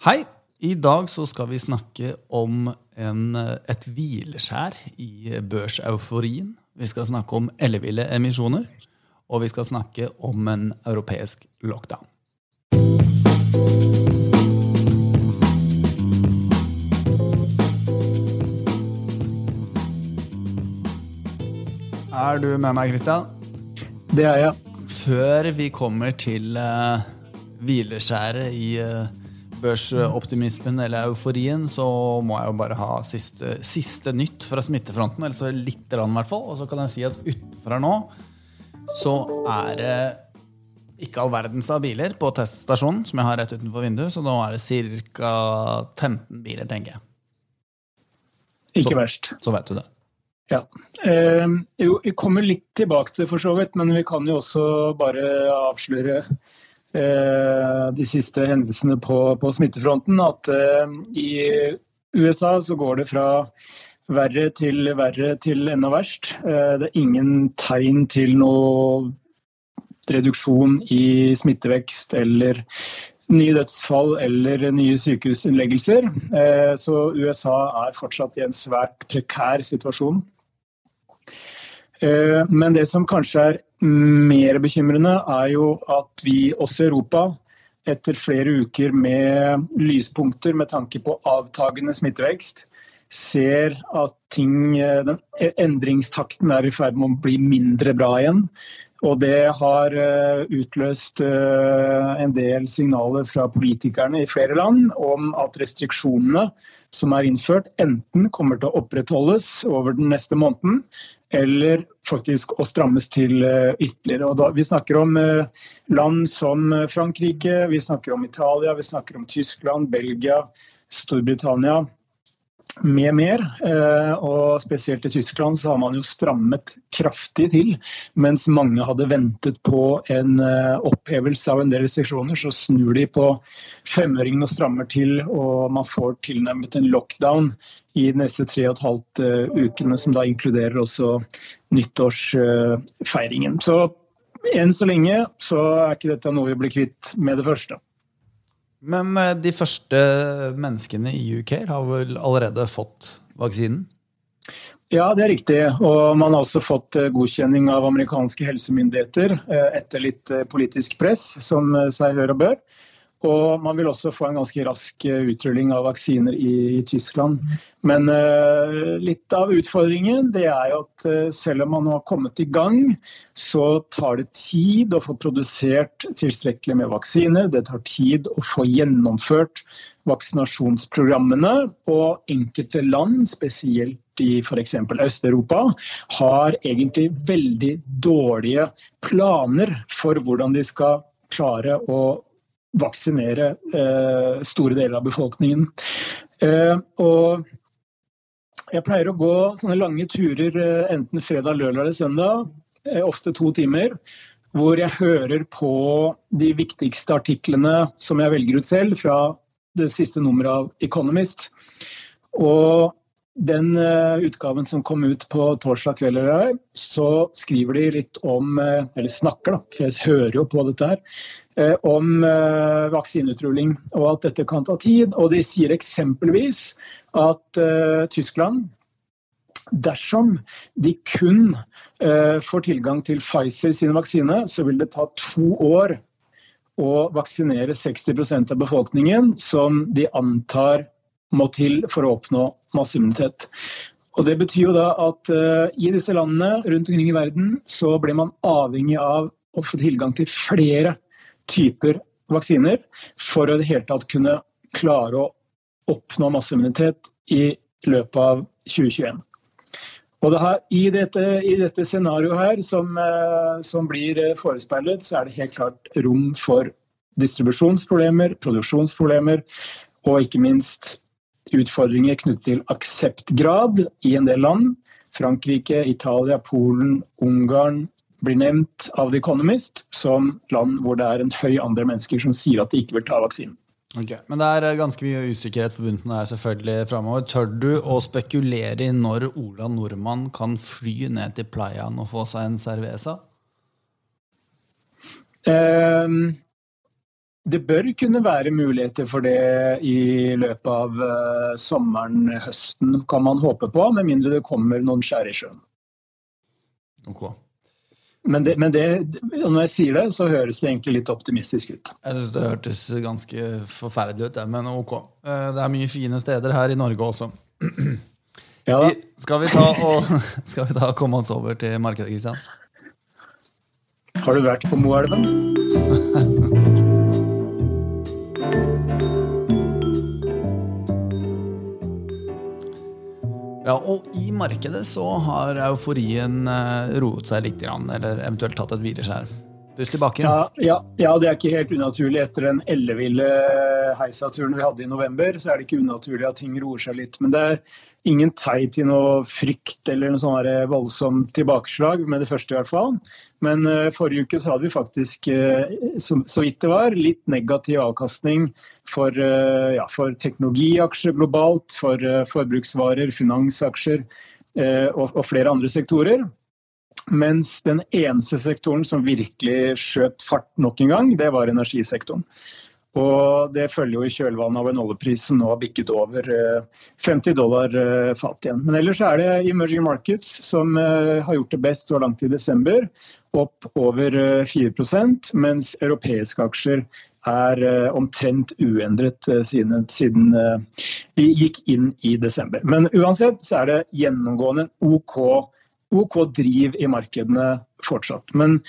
Hei! I dag så skal vi snakke om en, et hvileskjær i børseuforien. Vi skal snakke om elleville emisjoner. Og vi skal snakke om en europeisk lockdown. Er du med meg, Christian? Det er jeg. Før vi kommer til uh, hvileskjæret i uh, børsoptimismen eller euforien, så må jeg jo bare ha siste, siste nytt fra smittefronten. Eller så litt, i hvert fall. Og så kan jeg si at utenfor her nå så er det ikke all verdens av biler på teststasjonen, som jeg har rett utenfor vinduet. Så nå er det ca. 15 biler, tenker jeg. Ikke så, verst. Så vet du det. Ja. Eh, jo, vi kommer litt tilbake til det, for så vidt, men vi kan jo også bare avsløre de siste hendelsene på, på smittefronten. At eh, i USA så går det fra verre til verre til enda verst. Eh, det er ingen tegn til noe reduksjon i smittevekst eller nye dødsfall eller nye sykehusinnleggelser. Eh, så USA er fortsatt i en svært prekær situasjon. Eh, men det som kanskje er mer bekymrende, er jo at vi også i Europa, etter flere uker med lyspunkter med tanke på avtagende smittevekst, ser at ting, eh, den endringstakten er i ferd med å bli mindre bra igjen. Og det har eh, utløst en del signaler fra politikerne i flere land om at restriksjonene som er innført, enten kommer til å opprettholdes over den neste måneden, eller faktisk å strammes til eh, ytterligere. Da, vi snakker om eh, land som eh, Frankrike, vi snakker om Italia, vi snakker om Tyskland, Belgia, Storbritannia med mer. Og spesielt i Tyskland så har man jo strammet kraftig til. Mens mange hadde ventet på en opphevelse av en del restriksjoner, så snur de på femøringen og strammer til, og man får tilnærmet en lockdown i de neste tre og et halvt uh, ukene, som da inkluderer også nyttårsfeiringen. Så enn så lenge så er ikke dette noe vi blir kvitt med det første. Men uh, de første menneskene i UK har vel allerede fått vaksinen? Ja, det er riktig. Og man har også fått godkjenning av amerikanske helsemyndigheter etter litt politisk press, som seg hør og bør. Og man vil også få en ganske rask eh, utrulling av vaksiner i, i Tyskland. Men uh, litt av utfordringen det er jo at uh, selv om man nå har kommet i gang, så tar det tid å få produsert tilstrekkelig med vaksiner. Det tar tid å få gjennomført vaksinasjonsprogrammene. Og enkelte land, spesielt i f.eks. Øst-Europa, har egentlig veldig dårlige planer for hvordan de skal klare å vaksinere eh, store deler av befolkningen. Eh, og jeg pleier å gå sånne lange turer eh, enten fredag, lørdag eller søndag, eh, ofte to timer, hvor jeg hører på de viktigste artiklene som jeg velger ut selv, fra det siste nummeret av Economist. Og den uh, utgaven som kom ut på torsdag kveld, så skriver de litt om uh, Eller snakker, da, for jeg hører jo på dette her. Eh, om vaksineutrulling og at dette kan ta tid. Og de sier eksempelvis at eh, Tyskland Dersom de kun får tilgang til Pfizer sine vaksine, så vil det ta to år å vaksinere 60% av befolkningen, som de antar må til for å oppnå masseimmunitet. Og Det betyr jo da at uh, i disse landene rundt omkring i verden så blir man avhengig av å få tilgang til flere typer vaksiner for å i det hele tatt kunne klare å oppnå masseimmunitet i løpet av 2021. Og det her, i, dette, dette scenarioet her som, uh, som blir eh, forespeilet, så er det helt klart rom for distribusjonsproblemer, produksjonsproblemer og ikke minst utfordringer knyttet til akseptgrad i en del land. Frankrike, Italia, Polen, Ungarn, blir nevnt av The Economist som land hvor det er en høy andel mennesker som sier at de ikke vil ta vaksinen. Okay. Men det er eh, ganske mye usikkerhet forbundet med det selvfølgelig fremover. Tør du å spekulere i når Ola Nordmann kan fly ned til playaen og få seg en cerveza? Um, det bør kunne være muligheter for det i løpet av uh, sommeren, høsten, kan man håpe på. Med mindre det kommer noen skjær i sjøen. Okay. Men, det, men det, når jeg sier det, så høres det egentlig litt optimistisk ut. Jeg syns det hørtes ganske forferdelig ut, men ok. Eh, det er mye fine steder her i Norge også. Ja. Skal vi ta og skal vi ta komme oss over til markedet, Kristian? Har du vært på Moelven? Ja, og i markedet så har euforien eh, roet seg litt, eller eventuelt tatt et hvileskjær. Pust i bakken. Ja, ja, ja, det er ikke helt unaturlig. Etter den elleville heisaturen vi hadde i november, så er det ikke unaturlig at ting roer seg litt. Men det er ingen tegn til noe frykt eller noe sånn voldsomt tilbakeslag med det første, i hvert fall. Men uh, forrige uke så hadde vi faktisk, så, vidt det var, litt negativ avkastning for, ja, for teknologiaksjer globalt, for forbruksvarer, finansaksjer og, og flere andre sektorer. Mens den eneste sektoren som virkelig skjøt fart nok en gang, det var energisektoren. Og det følger jo i kjølvannet av en oljepris som nå har bikket over 50 eh, dollar eh, fat igjen. Men ellers er det emerging markets som eh, har gjort det best så langt i desember. Opp over 4% mens europeiske aksjer er omtrent uendret siden, siden vi gikk inn i desember. Men uansett så er det gjennomgående en OK, OK driv i markedene fortsatt. Men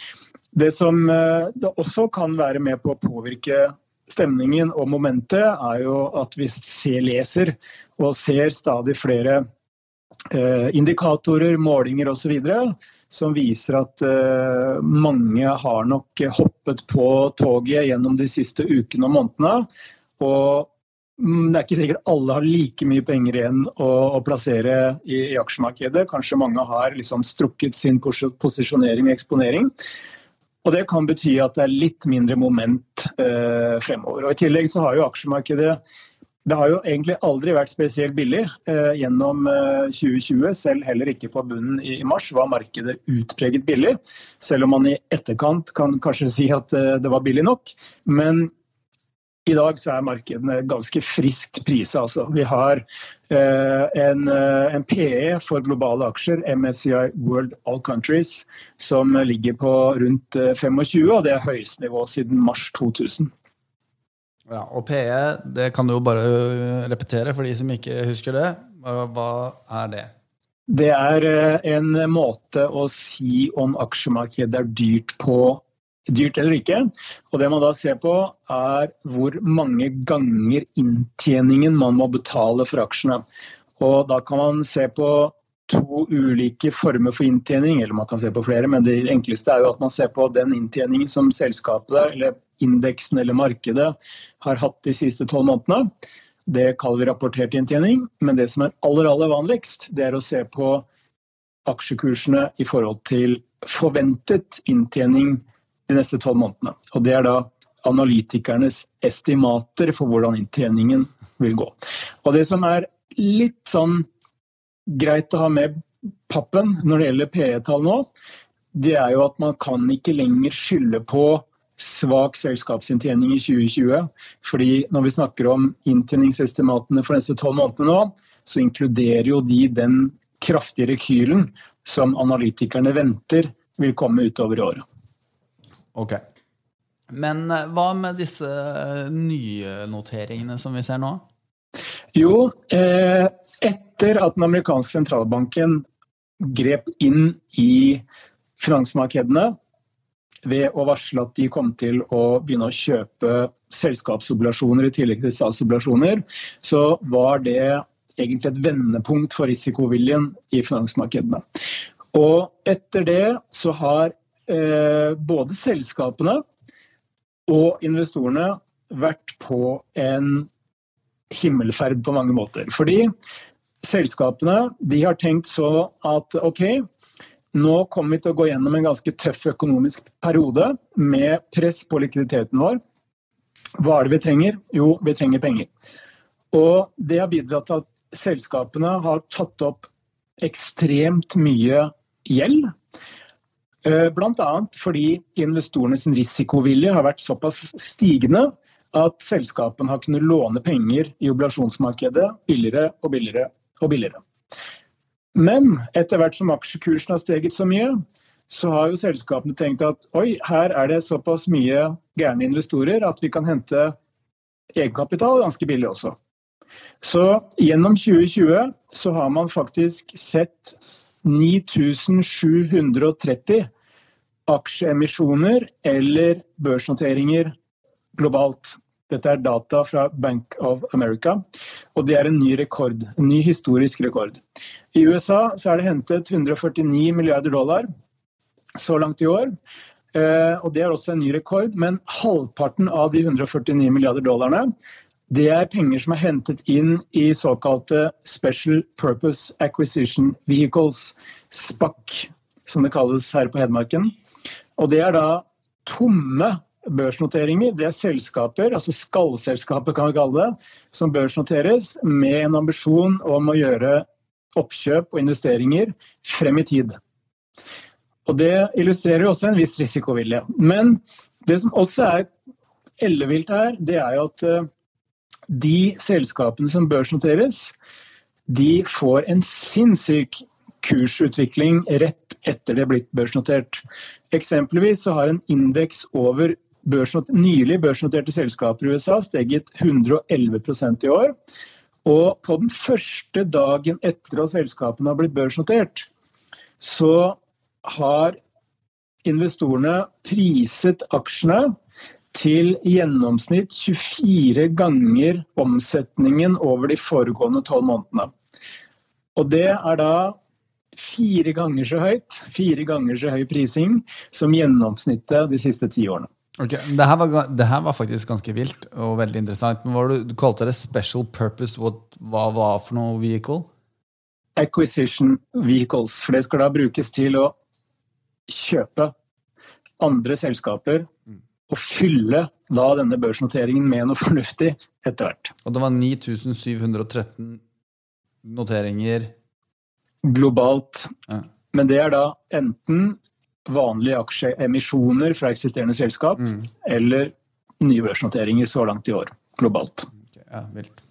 det som det også kan være med på å påvirke stemningen og momentet, er jo at vi ser, leser og ser stadig flere eh, indikatorer, målinger osv. som viser at eh, mange har nok hoppet på toget gjennom de siste ukene og månedene. Og det er ikke sikkert alle har like mye penger igjen å, å plassere i, i, aksjemarkedet. Kanskje mange har liksom strukket sin posisjonering og eksponering. Og Det kan bety at det er litt mindre moment eh, fremover. Og I tillegg så har jo aksjemarkedet det har jo egentlig aldri vært spesielt billig eh, gjennom eh, 2020. Selv heller ikke på bunnen i, i, mars var markedet utpreget billig. Selv om man i etterkant kan kanskje si at eh, det var billig nok. Men i dag så er markedene ganske friskt prisa. Altså. Vi har eh, en, eh, en, PE for globale aksjer, MSCI World All Countries, som ligger på rundt 25, eh, og det er høyeste nivå siden mars 2000. Ja, og PE, det kan du jo bare repetere for de som ikke husker det. Hva er det? Det er en måte å si om aksjemarkedet er dyrt på dyrt eller ikke. Og det man da ser på, er hvor mange ganger inntjeningen man må betale for aksjene. Og da kan man se på to ulike former for inntjening, eller man kan se på flere, men det enkleste er jo at man ser på den inntjeningen som selskapet, eller indeksen eller markedet har hatt de siste tolv månedene. Det kaller vi rapportert inntjening. Men det som er aller, aller vanligst, det er å se på aksjekursene i forhold til forventet inntjening de neste tolv månedene. Og Det er da analytikernes estimater for hvordan inntjeningen vil gå. Og Det som er litt sånn greit å ha med pappen når det gjelder PE-tall nå, det er jo at man kan ikke lenger skylde på svak selskapsinntjening i 2020. fordi når vi snakker om inntjeningsestimatene for neste tolv måneder nå, så inkluderer jo de den kraftige rekylen som analytikerne venter vil komme utover året. Ok. Men eh, hva med disse eh, nye noteringene som vi ser nå? Jo, eh, etter at den amerikanske sentralbanken grep inn i finansmarkedene ved å varsle at de kom til å begynne å kjøpe selskapsobligasjoner i tillegg til statsobligasjoner, så var det egentlig et vendepunkt for risikoviljen i finansmarkedene. Og etter det så har både selskapene og investorene vært på en himmelferd på mange måter. Fordi selskapene de har tenkt så at ok, nå kommer vi til å gå gjennom en ganske tøff økonomisk periode med press på likviditeten vår. Hva er det vi trenger? Jo, vi trenger penger. Og det har bidratt til at selskapene har tatt opp ekstremt mye gjeld Eh, Bl.a. fordi investorenes risikovilje har vært såpass stigende at selskapene har kunnet låne penger i oblasjonsmarkedet billigere og billigere og billigere. Men etter hvert som aksjekursen har steget så mye, så har jo selskapene tenkt at oi, her er det såpass mye gærne investorer at vi kan hente egenkapital ganske billig også. Så gjennom 2020 så har man faktisk sett 9730 aksjeemisjoner eller børsnoteringer globalt. Dette er data fra Bank of America, og det er en ny rekord. En ny historisk rekord. I USA så er det hentet 149 milliarder dollar så langt i år. Eh, og Det er også en ny rekord, men halvparten av de 149 milliarder dollarene det er penger som er hentet inn i såkalte Special Purpose Acquisition Vehicles, SPAC, som det kalles her på Hedmarken. Og det er da tomme børsnoteringer. Det er selskaper, altså skallselskaper kan vi kalle det, som børsnoteres med en ambisjon om å gjøre oppkjøp og investeringer frem i tid. Og Det illustrerer også en viss risikovilje. Men det som også er ellevilt her, det er jo at eh, de selskapene som børsnoteres, de får en sinnssyk kursutvikling rett etter det er blitt børsnotert. Eksempelvis så har en indeks over børsnot nylig børsnoterte selskaper i USA steget 111% i år. Og på den første dagen etter at selskapene har blitt børsnotert, så har investorene priset aksjene til gjennomsnitt 24 ganger omsetningen over de foregående tolv månedene. Og det er da fire ganger så høyt, fire ganger så høy prising som gjennomsnittet de siste ti årene. Ok, det her, var, det her, var, faktisk ganske vilt og veldig interessant. Men du, du kalte det special purpose. Hva var for noe vehicle? Acquisition vehicles. For det skal da brukes til å kjøpe andre selskaper mm. Og fylle da denne børsnoteringen med noe fornuftig etter hvert. Og det var 9713 noteringer globalt. Ja. Men det er da enten vanlige aksjeemisjoner fra eksisterende selskap mm. eller nye børsnoteringer så langt i år globalt. Okay, ja, vilt.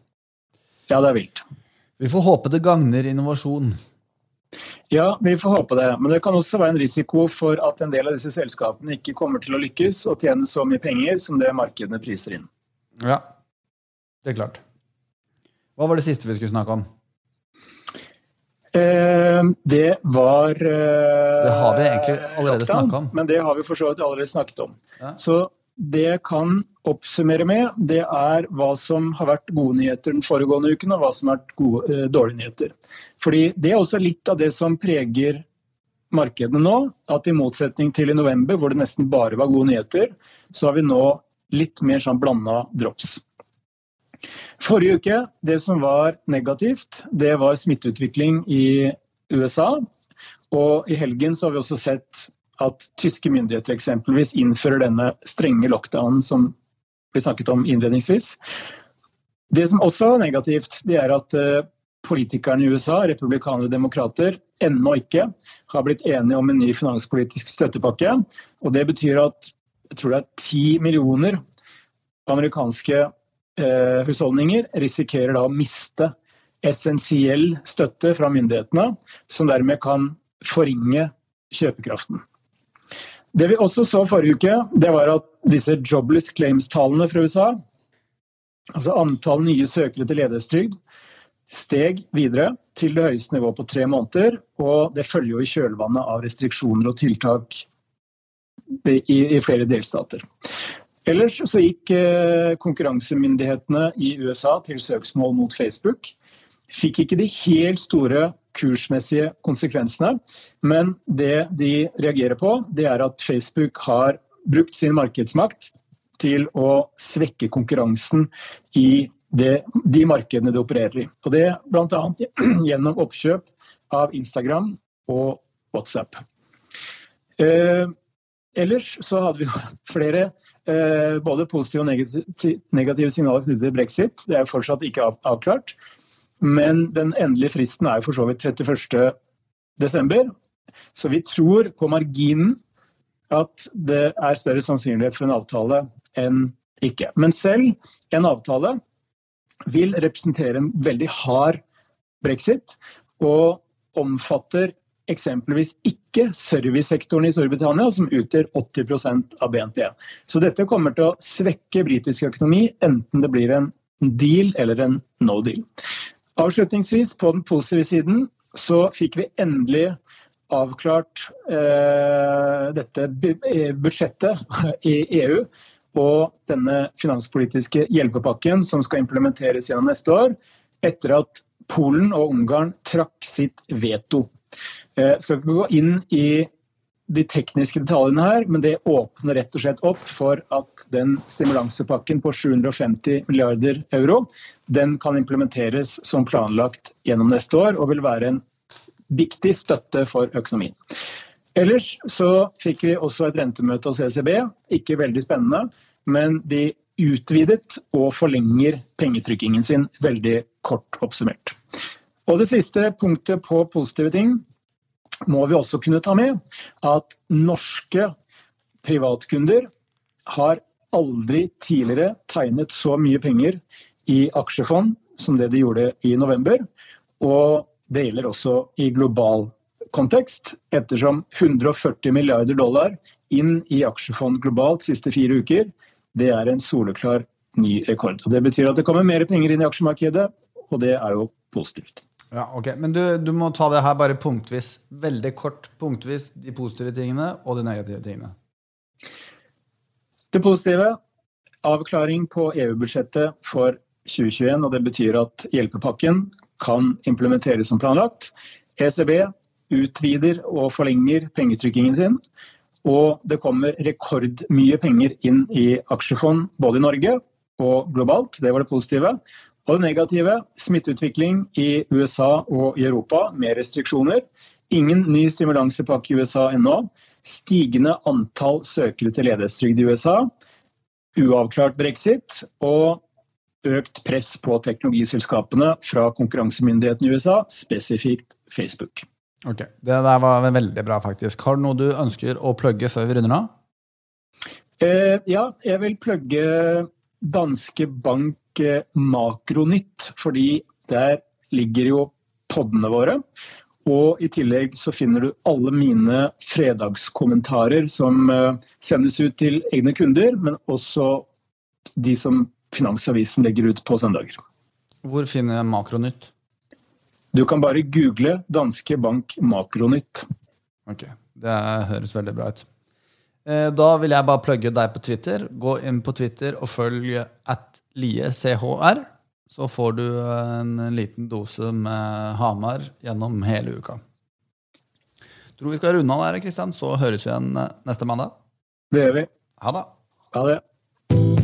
Ja, det er vilt. Vi får håpe det gagner innovasjon. Ja, vi får håpe det. Men det kan også være en risiko for at en del av disse selskapene ikke kommer til å lykkes og tjene så mye penger som det markedene priser inn. Ja, det er klart. Hva var det siste vi skulle snakke om? Eh, det var eh, Det har vi egentlig allerede snakka om. Men det har vi for så vidt allerede snakket om. Ja. Så det jeg kan oppsummere med, det er hva som har vært gode nyheter den foregående uken, og hva som har vært gode, eh, dårlige nyheter. Fordi Det er også litt av det som preger markedene nå. At i motsetning til i november, hvor det nesten bare var gode nyheter, så har vi nå litt mer sånn blanda drops. Forrige uke, det som var negativt, det var smitteutvikling i USA. Og i helgen så har vi også sett at tyske myndigheter eksempelvis innfører denne strenge lockdownen som vi snakket om innledningsvis. Det som også er negativt, det er at eh, politikerne i USA, republikanere og demokrater, ennå ikke har blitt enige om en ny finanspolitisk støttepakke. Og det betyr at jeg tror det er ti millioner amerikanske eh, husholdninger risikerer da å miste essensiell støtte fra myndighetene, som dermed kan forringe kjøpekraften. Det vi også så forrige uke, det var at disse jobless claims-tallene fra USA, altså antall nye søkere til ledighetstrygd, steg videre til det høyeste nivået på tre måneder. Og det følger jo i kjølvannet av restriksjoner og tiltak i, i flere delstater. Ellers så gikk eh, konkurransemyndighetene i USA til søksmål mot Facebook. Fikk ikke de helt store kursmessige konsekvensene, men det de reagerer på, det er at Facebook har brukt sin markedsmakt til å svekke konkurransen i det, de markedene de opererer i. Og det bl.a. gjennom oppkjøp av Instagram og WhatsApp. Eh, ellers så hadde vi flere Eh, både positive og negative signaler knyttet til brexit. Det er fortsatt ikke avklart. Men den endelige fristen er jo for så vidt 31.12. Så vi tror på marginen at det er større sannsynlighet for en avtale enn ikke. Men selv en avtale vil representere en veldig hard brexit, og omfatter eksempelvis ikke servicesektoren i Storbritannia, som utgjør 80% av BNP. Så dette kommer til å svekke britisk økonomi, enten det blir en deal eller en no deal. Avslutningsvis, på den positive siden, så fikk vi endelig avklart eh, dette eh, budsjettet i EU og denne finanspolitiske hjelpepakken som skal implementeres gjennom neste år, etter at Polen og Ungarn trakk sitt veto. Eh, skal ikke gå inn i de tekniske detaljene her, men det åpner rett og slett opp for at den stimulansepakken på 750 milliarder euro den kan implementeres som planlagt gjennom neste år, og vil være en viktig støtte for økonomien. Ellers så fikk vi også et rentemøte hos ECB. Ikke veldig spennende, men de utvidet og forlenger pengetrykkingen sin, veldig kort oppsummert. Og det siste punktet på positive ting må vi også kunne ta med at norske privatkunder har aldri tidligere tegnet så mye penger i aksjefond som det de gjorde i november. Og det gjelder også i global kontekst, ettersom 140 milliarder dollar inn i aksjefond globalt siste fire uker, det er en soleklar ny rekord. Og Det betyr at det kommer mer penger inn i aksjemarkedet, og det er jo positivt. Ja, ok. Men du, du, må ta det her bare punktvis. Veldig kort punktvis. De positive tingene og de negative tingene. Det positive avklaring på EU-budsjettet for 2021. og Det betyr at hjelpepakken kan implementeres som planlagt. ECB utvider og forlenger pengetrykkingen sin. Og det kommer rekordmye penger inn i aksjefond både i Norge og globalt. Det var det positive. Og det negative smitteutvikling i USA og i Europa med restriksjoner. Ingen ny stimulansepakke i USA ennå. Stigende antall søkere til ledighetstrygd i USA. Uavklart brexit. Og økt press på teknologiselskapene fra konkurransemyndighetene i USA, spesifikt Facebook. Ok, Det der var veldig bra, faktisk. Har du noe du ønsker å plugge før vi runder av? Eh, ja, jeg vil plugge Danske Bank Makronytt, fordi der ligger jo podene våre. Og i tillegg så finner du alle mine fredagskommentarer som eh, sendes ut til egne kunder, men også de som Finansavisen legger ut på søndager. Hvor finner jeg Makronytt? Du kan bare google Danske Bank Makronytt. Ok, det høres veldig bra ut. Eh, da vil jeg bare plugge deg på Twitter. Gå inn på Twitter og følg at liechr. Så får du en liten dose med Hamar gjennom hele uka. Tror vi skal runde av der, Kristian. Så høres vi igjen neste mandag. Det gjør vi. Ha det. Ha det.